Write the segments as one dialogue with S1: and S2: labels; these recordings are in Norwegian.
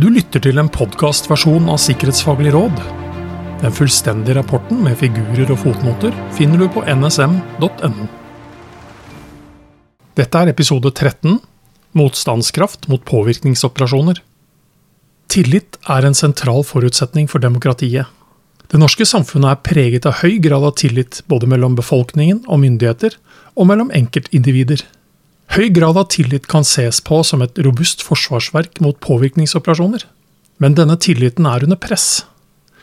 S1: Du lytter til en podkastversjon av Sikkerhetsfaglig råd. Den fullstendige rapporten med figurer og fotnoter finner du på nsm.no. Dette er episode 13 Motstandskraft mot påvirkningsoperasjoner. Tillit er en sentral forutsetning for demokratiet. Det norske samfunnet er preget av høy grad av tillit både mellom befolkningen og myndigheter, og mellom enkeltindivider. Høy grad av tillit kan ses på som et robust forsvarsverk mot påvirkningsoperasjoner. Men denne tilliten er under press.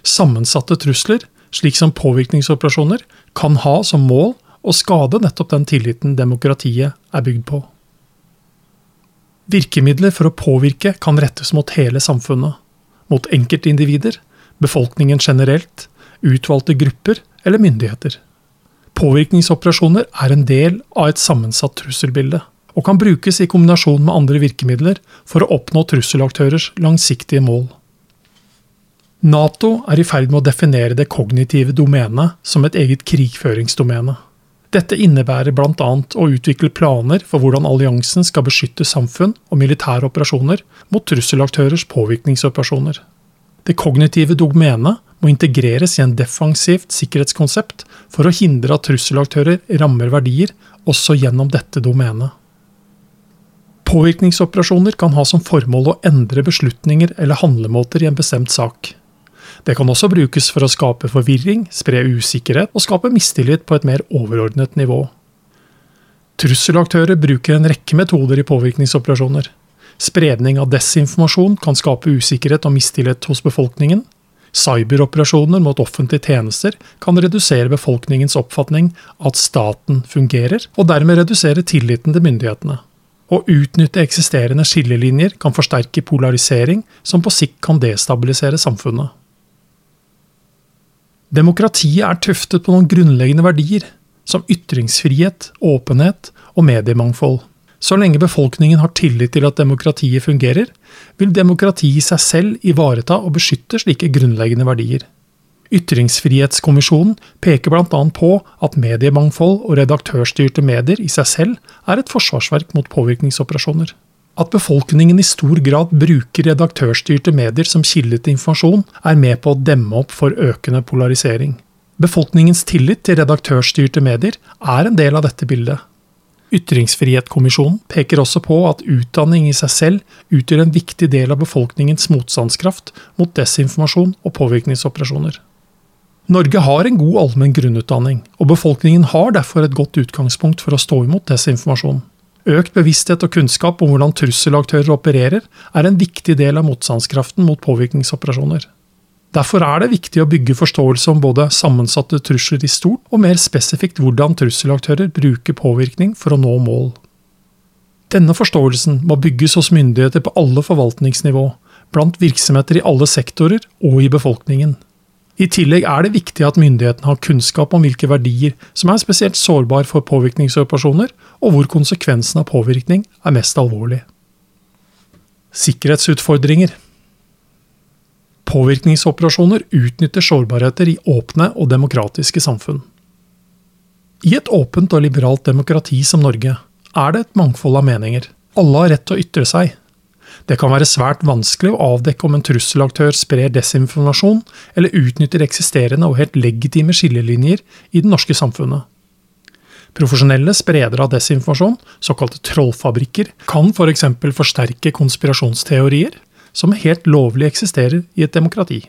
S1: Sammensatte trusler, slik som påvirkningsoperasjoner, kan ha som mål å skade nettopp den tilliten demokratiet er bygd på. Virkemidler for å påvirke kan rettes mot hele samfunnet. Mot enkeltindivider, befolkningen generelt, utvalgte grupper eller myndigheter. Påvirkningsoperasjoner er en del av et sammensatt trusselbilde og kan brukes i kombinasjon med andre virkemidler for å oppnå trusselaktørers langsiktige mål. Nato er i ferd med å definere det kognitive domenet som et eget krigføringsdomene. Dette innebærer bl.a. å utvikle planer for hvordan alliansen skal beskytte samfunn og militære operasjoner mot trusselaktørers påvirkningsoperasjoner. Det kognitive domenet må integreres i en defensivt sikkerhetskonsept for å hindre at trusselaktører rammer verdier også gjennom dette domenet. Påvirkningsoperasjoner kan ha som formål å endre beslutninger eller handlemåter i en bestemt sak. Det kan også brukes for å skape forvirring, spre usikkerhet og skape mistillit på et mer overordnet nivå. Trusselaktører bruker en rekke metoder i påvirkningsoperasjoner. Spredning av desinformasjon kan skape usikkerhet og mistillit hos befolkningen. Cyberoperasjoner mot offentlige tjenester kan redusere befolkningens oppfatning av at staten fungerer, og dermed redusere tilliten til myndighetene. Å utnytte eksisterende skillelinjer kan forsterke polarisering, som på sikt kan destabilisere samfunnet. Demokratiet er tuftet på noen grunnleggende verdier, som ytringsfrihet, åpenhet og mediemangfold. Så lenge befolkningen har tillit til at demokratiet fungerer, vil demokratiet i seg selv ivareta og beskytte slike grunnleggende verdier. Ytringsfrihetskommisjonen peker bl.a. på at mediemangfold og redaktørstyrte medier i seg selv er et forsvarsverk mot påvirkningsoperasjoner. At befolkningen i stor grad bruker redaktørstyrte medier som kilde til informasjon, er med på å demme opp for økende polarisering. Befolkningens tillit til redaktørstyrte medier er en del av dette bildet. Ytringsfrihetskommisjonen peker også på at utdanning i seg selv utgjør en viktig del av befolkningens motstandskraft mot desinformasjon og påvirkningsoperasjoner. Norge har en god allmenn grunnutdanning, og befolkningen har derfor et godt utgangspunkt for å stå imot desinformasjon. Økt bevissthet og kunnskap om hvordan trusselaktører opererer, er en viktig del av motstandskraften mot påvirkningsoperasjoner. Derfor er det viktig å bygge forståelse om både sammensatte trusler i stort, og mer spesifikt hvordan trusselaktører bruker påvirkning for å nå mål. Denne forståelsen må bygges hos myndigheter på alle forvaltningsnivå, blant virksomheter i alle sektorer og i befolkningen. I tillegg er det viktig at myndighetene har kunnskap om hvilke verdier som er spesielt sårbare for påvirkningsoperasjoner, og hvor konsekvensen av påvirkning er mest alvorlig. Sikkerhetsutfordringer Påvirkningsoperasjoner utnytter sårbarheter i åpne og demokratiske samfunn. I et åpent og liberalt demokrati som Norge er det et mangfold av meninger. Alle har rett til å ytre seg, det kan være svært vanskelig å avdekke om en trusselaktør sprer desinformasjon eller utnytter eksisterende og helt legitime skillelinjer i det norske samfunnet. Profesjonelle spredere av desinformasjon, såkalte trollfabrikker, kan f.eks. For forsterke konspirasjonsteorier som helt lovlig eksisterer i et demokrati.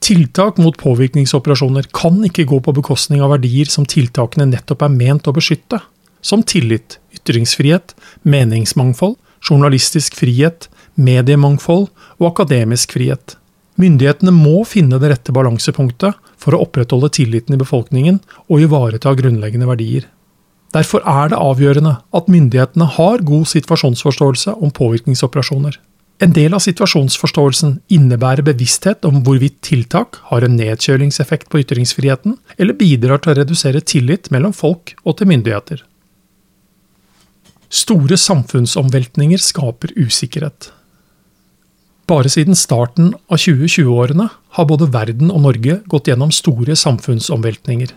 S1: Tiltak mot påvirkningsoperasjoner kan ikke gå på bekostning av verdier som tiltakene nettopp er ment å beskytte, som tillit, ytringsfrihet, meningsmangfold journalistisk frihet, mediemangfold og akademisk frihet. Myndighetene må finne det rette balansepunktet for å opprettholde tilliten i befolkningen og ivareta grunnleggende verdier. Derfor er det avgjørende at myndighetene har god situasjonsforståelse om påvirkningsoperasjoner. En del av situasjonsforståelsen innebærer bevissthet om hvorvidt tiltak har en nedkjølingseffekt på ytringsfriheten, eller bidrar til å redusere tillit mellom folk og til myndigheter. Store samfunnsomveltninger skaper usikkerhet. Bare siden starten av 2020-årene har både verden og Norge gått gjennom store samfunnsomveltninger.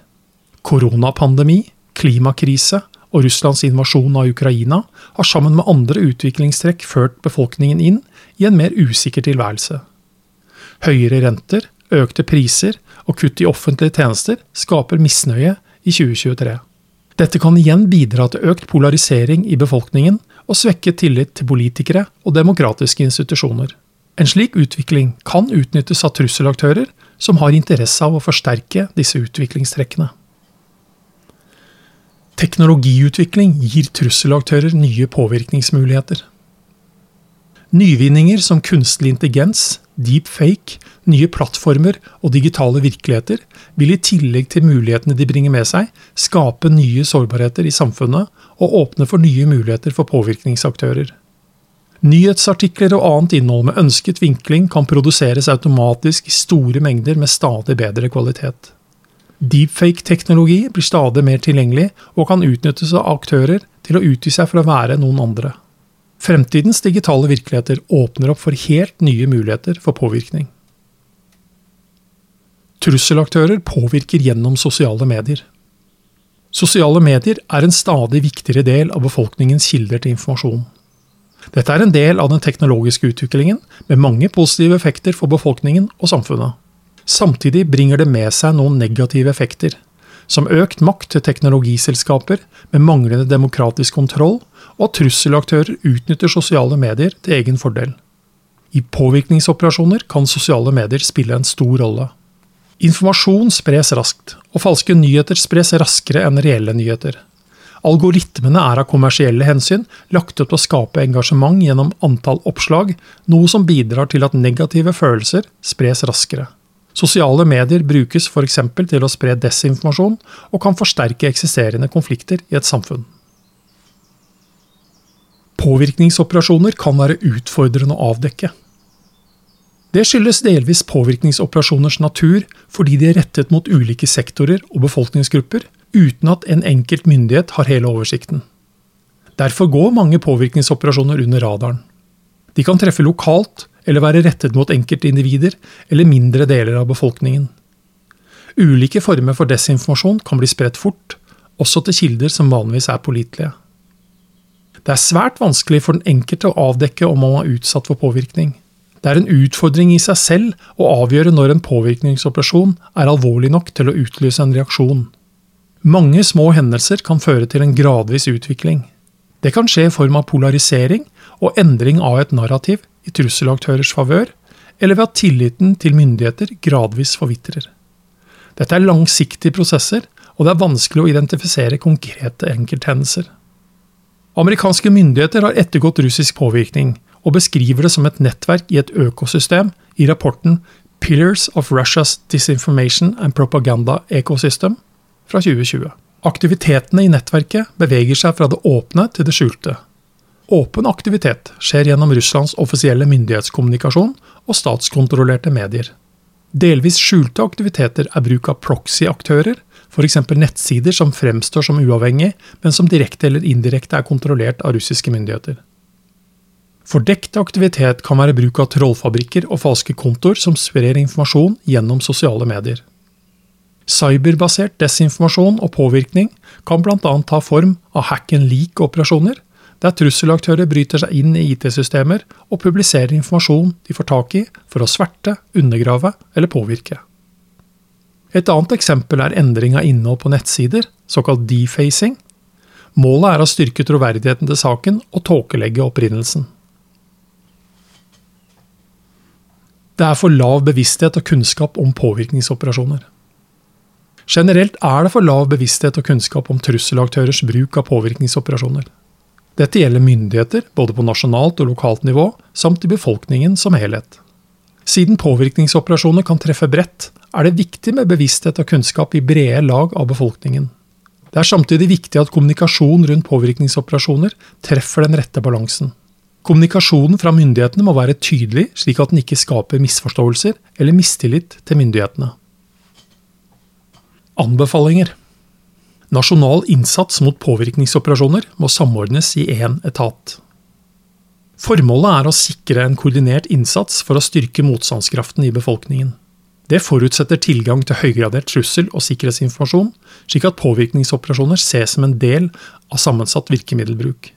S1: Koronapandemi, klimakrise og Russlands invasjon av Ukraina har sammen med andre utviklingstrekk ført befolkningen inn i en mer usikker tilværelse. Høyere renter, økte priser og kutt i offentlige tjenester skaper misnøye i 2023. Dette kan igjen bidra til økt polarisering i befolkningen og svekke tillit til politikere og demokratiske institusjoner. En slik utvikling kan utnyttes av trusselaktører som har interesse av å forsterke disse utviklingstrekkene. Teknologiutvikling gir trusselaktører nye påvirkningsmuligheter. Nyvinninger som kunstig intelligens, deepfake, nye plattformer og digitale virkeligheter vil i tillegg til mulighetene de bringer med seg, skape nye sårbarheter i samfunnet og åpne for nye muligheter for påvirkningsaktører. Nyhetsartikler og annet innhold med ønsket vinkling kan produseres automatisk i store mengder med stadig bedre kvalitet. Deepfake-teknologi blir stadig mer tilgjengelig og kan utnyttes av aktører til å utgi seg for å være noen andre. Fremtidens digitale virkeligheter åpner opp for helt nye muligheter for påvirkning. Trusselaktører påvirker gjennom sosiale medier. Sosiale medier er en stadig viktigere del av befolkningens kilder til informasjon. Dette er en del av den teknologiske utviklingen, med mange positive effekter for befolkningen og samfunnet. Samtidig bringer det med seg noen negative effekter, som økt makt til teknologiselskaper med manglende demokratisk kontroll, og at trusselaktører utnytter sosiale medier til egen fordel. I påvirkningsoperasjoner kan sosiale medier spille en stor rolle. Informasjon spres raskt, og falske nyheter spres raskere enn reelle nyheter. Algoritmene er av kommersielle hensyn lagt opp til å skape engasjement gjennom antall oppslag, noe som bidrar til at negative følelser spres raskere. Sosiale medier brukes f.eks. til å spre desinformasjon, og kan forsterke eksisterende konflikter i et samfunn. Påvirkningsoperasjoner kan være utfordrende å avdekke. Det skyldes delvis påvirkningsoperasjoners natur, fordi de er rettet mot ulike sektorer og befolkningsgrupper, uten at en enkelt myndighet har hele oversikten. Derfor går mange påvirkningsoperasjoner under radaren. De kan treffe lokalt, eller være rettet mot enkeltindivider eller mindre deler av befolkningen. Ulike former for desinformasjon kan bli spredt fort, også til kilder som vanligvis er pålitelige. Det er svært vanskelig for den enkelte å avdekke om man er utsatt for påvirkning. Det er en utfordring i seg selv å avgjøre når en påvirkningsoperasjon er alvorlig nok til å utløse en reaksjon. Mange små hendelser kan føre til en gradvis utvikling. Det kan skje i form av polarisering og endring av et narrativ i trusselaktørers favør, eller ved at tilliten til myndigheter gradvis forvitrer. Dette er langsiktige prosesser, og det er vanskelig å identifisere konkrete enkelthendelser. Amerikanske myndigheter har ettergått russisk påvirkning, og beskriver det som et nettverk i et økosystem i rapporten Pillars of Russia's Disinformation and Propaganda Ecosystem fra 2020. Aktivitetene i nettverket beveger seg fra det åpne til det skjulte. Åpen aktivitet skjer gjennom Russlands offisielle myndighetskommunikasjon og statskontrollerte medier. Delvis skjulte aktiviteter er bruk av proxy-aktører, f.eks. nettsider som fremstår som uavhengig, men som direkte eller indirekte er kontrollert av russiske myndigheter. Fordekt aktivitet kan være bruk av trollfabrikker og falske kontoer som sprer informasjon gjennom sosiale medier. Cyberbasert desinformasjon og påvirkning kan bl.a. ta form av hack and leak-operasjoner, der trusselaktører bryter seg inn i IT-systemer og publiserer informasjon de får tak i for å sverte, undergrave eller påvirke. Et annet eksempel er endring av innhold på nettsider, såkalt defacing. Målet er å styrke troverdigheten til saken og tåkelegge opprinnelsen. Det er for lav bevissthet og kunnskap om påvirkningsoperasjoner. Generelt er det for lav bevissthet og kunnskap om trusselaktørers bruk av påvirkningsoperasjoner. Dette gjelder myndigheter, både på nasjonalt og lokalt nivå, samt i befolkningen som helhet. Siden påvirkningsoperasjoner kan treffe bredt, er det viktig med bevissthet og kunnskap i brede lag av befolkningen. Det er samtidig viktig at kommunikasjon rundt påvirkningsoperasjoner treffer den rette balansen. Kommunikasjonen fra myndighetene må være tydelig, slik at den ikke skaper misforståelser eller mistillit til myndighetene. Anbefalinger Nasjonal innsats mot påvirkningsoperasjoner må samordnes i én etat. Formålet er å sikre en koordinert innsats for å styrke motstandskraften i befolkningen. Det forutsetter tilgang til høygradert trussel- og sikkerhetsinformasjon, slik at påvirkningsoperasjoner ses som en del av sammensatt virkemiddelbruk.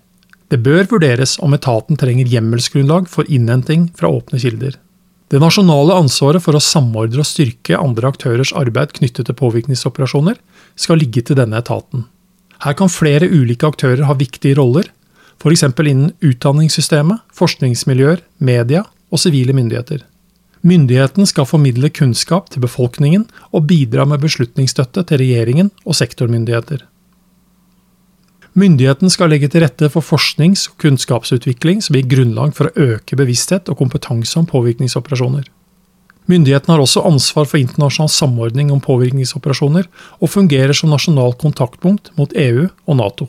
S1: Det bør vurderes om etaten trenger hjemmelsgrunnlag for innhenting fra åpne kilder. Det nasjonale ansvaret for å samordne og styrke andre aktørers arbeid knyttet til påvirkningsoperasjoner skal ligge til denne etaten. Her kan flere ulike aktører ha viktige roller, f.eks. innen utdanningssystemet, forskningsmiljøer, media og sivile myndigheter. Myndigheten skal formidle kunnskap til befolkningen og bidra med beslutningsstøtte til regjeringen og sektormyndigheter. Myndigheten skal legge til rette for forsknings- og kunnskapsutvikling som gir grunnlag for å øke bevissthet og kompetanse om påvirkningsoperasjoner. Myndigheten har også ansvar for internasjonal samordning om påvirkningsoperasjoner, og fungerer som nasjonalt kontaktpunkt mot EU og Nato.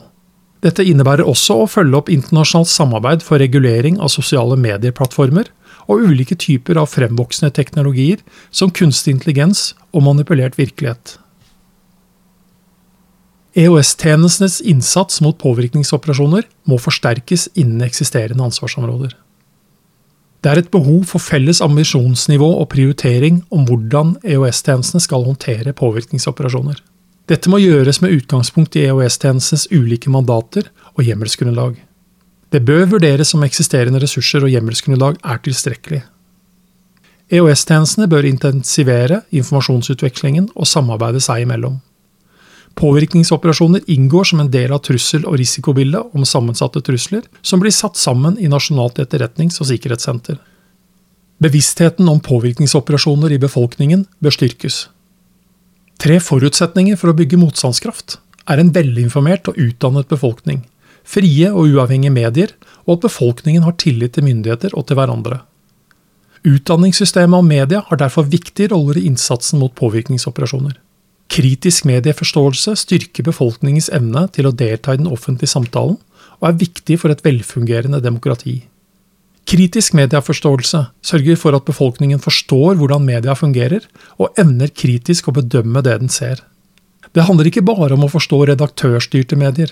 S1: Dette innebærer også å følge opp internasjonalt samarbeid for regulering av sosiale medieplattformer og ulike typer av fremvoksende teknologier som kunstig intelligens og manipulert virkelighet. EOS-tjenestenes innsats mot påvirkningsoperasjoner må forsterkes innen eksisterende ansvarsområder. Det er et behov for felles ambisjonsnivå og prioritering om hvordan EOS-tjenestene skal håndtere påvirkningsoperasjoner. Dette må gjøres med utgangspunkt i EOS-tjenestenes ulike mandater og hjemmelsgrunnlag. Det bør vurderes om eksisterende ressurser og hjemmelsgrunnlag er tilstrekkelig. EOS-tjenestene bør intensivere informasjonsutvekslingen og samarbeide seg imellom. Påvirkningsoperasjoner inngår som en del av trussel- og risikobildet om sammensatte trusler, som blir satt sammen i Nasjonalt etterretnings- og sikkerhetssenter. Bevisstheten om påvirkningsoperasjoner i befolkningen bør styrkes. Tre forutsetninger for å bygge motstandskraft er en velinformert og utdannet befolkning, frie og uavhengige medier, og at befolkningen har tillit til myndigheter og til hverandre. Utdanningssystemet og media har derfor viktige roller i innsatsen mot påvirkningsoperasjoner. Kritisk medieforståelse styrker befolkningens evne til å delta i den offentlige samtalen, og er viktig for et velfungerende demokrati. Kritisk medieforståelse sørger for at befolkningen forstår hvordan media fungerer, og evner kritisk å bedømme det den ser. Det handler ikke bare om å forstå redaktørstyrte medier.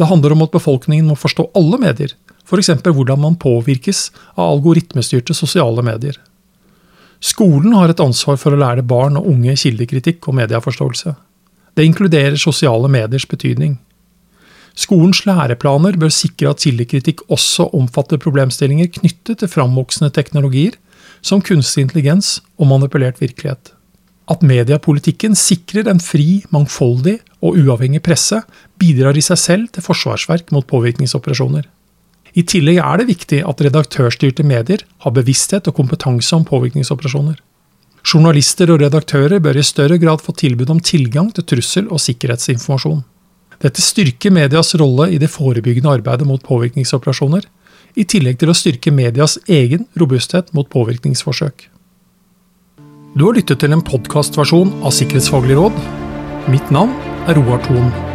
S1: Det handler om at befolkningen må forstå alle medier, f.eks. hvordan man påvirkes av algoritmestyrte sosiale medier. Skolen har et ansvar for å lære barn og unge kildekritikk og medieforståelse. Det inkluderer sosiale mediers betydning. Skolens læreplaner bør sikre at kildekritikk også omfatter problemstillinger knyttet til framvoksende teknologier, som kunstig intelligens og manipulert virkelighet. At mediepolitikken sikrer en fri, mangfoldig og uavhengig presse, bidrar i seg selv til forsvarsverk mot påvirkningsoperasjoner. I tillegg er det viktig at redaktørstyrte medier har bevissthet og kompetanse om påvirkningsoperasjoner. Journalister og redaktører bør i større grad få tilbud om tilgang til trussel- og sikkerhetsinformasjon. Dette styrker medias rolle i det forebyggende arbeidet mot påvirkningsoperasjoner, i tillegg til å styrke medias egen robusthet mot påvirkningsforsøk. Du har lyttet til en podkastversjon av Sikkerhetsfaglig råd. Mitt navn er Roar Thon.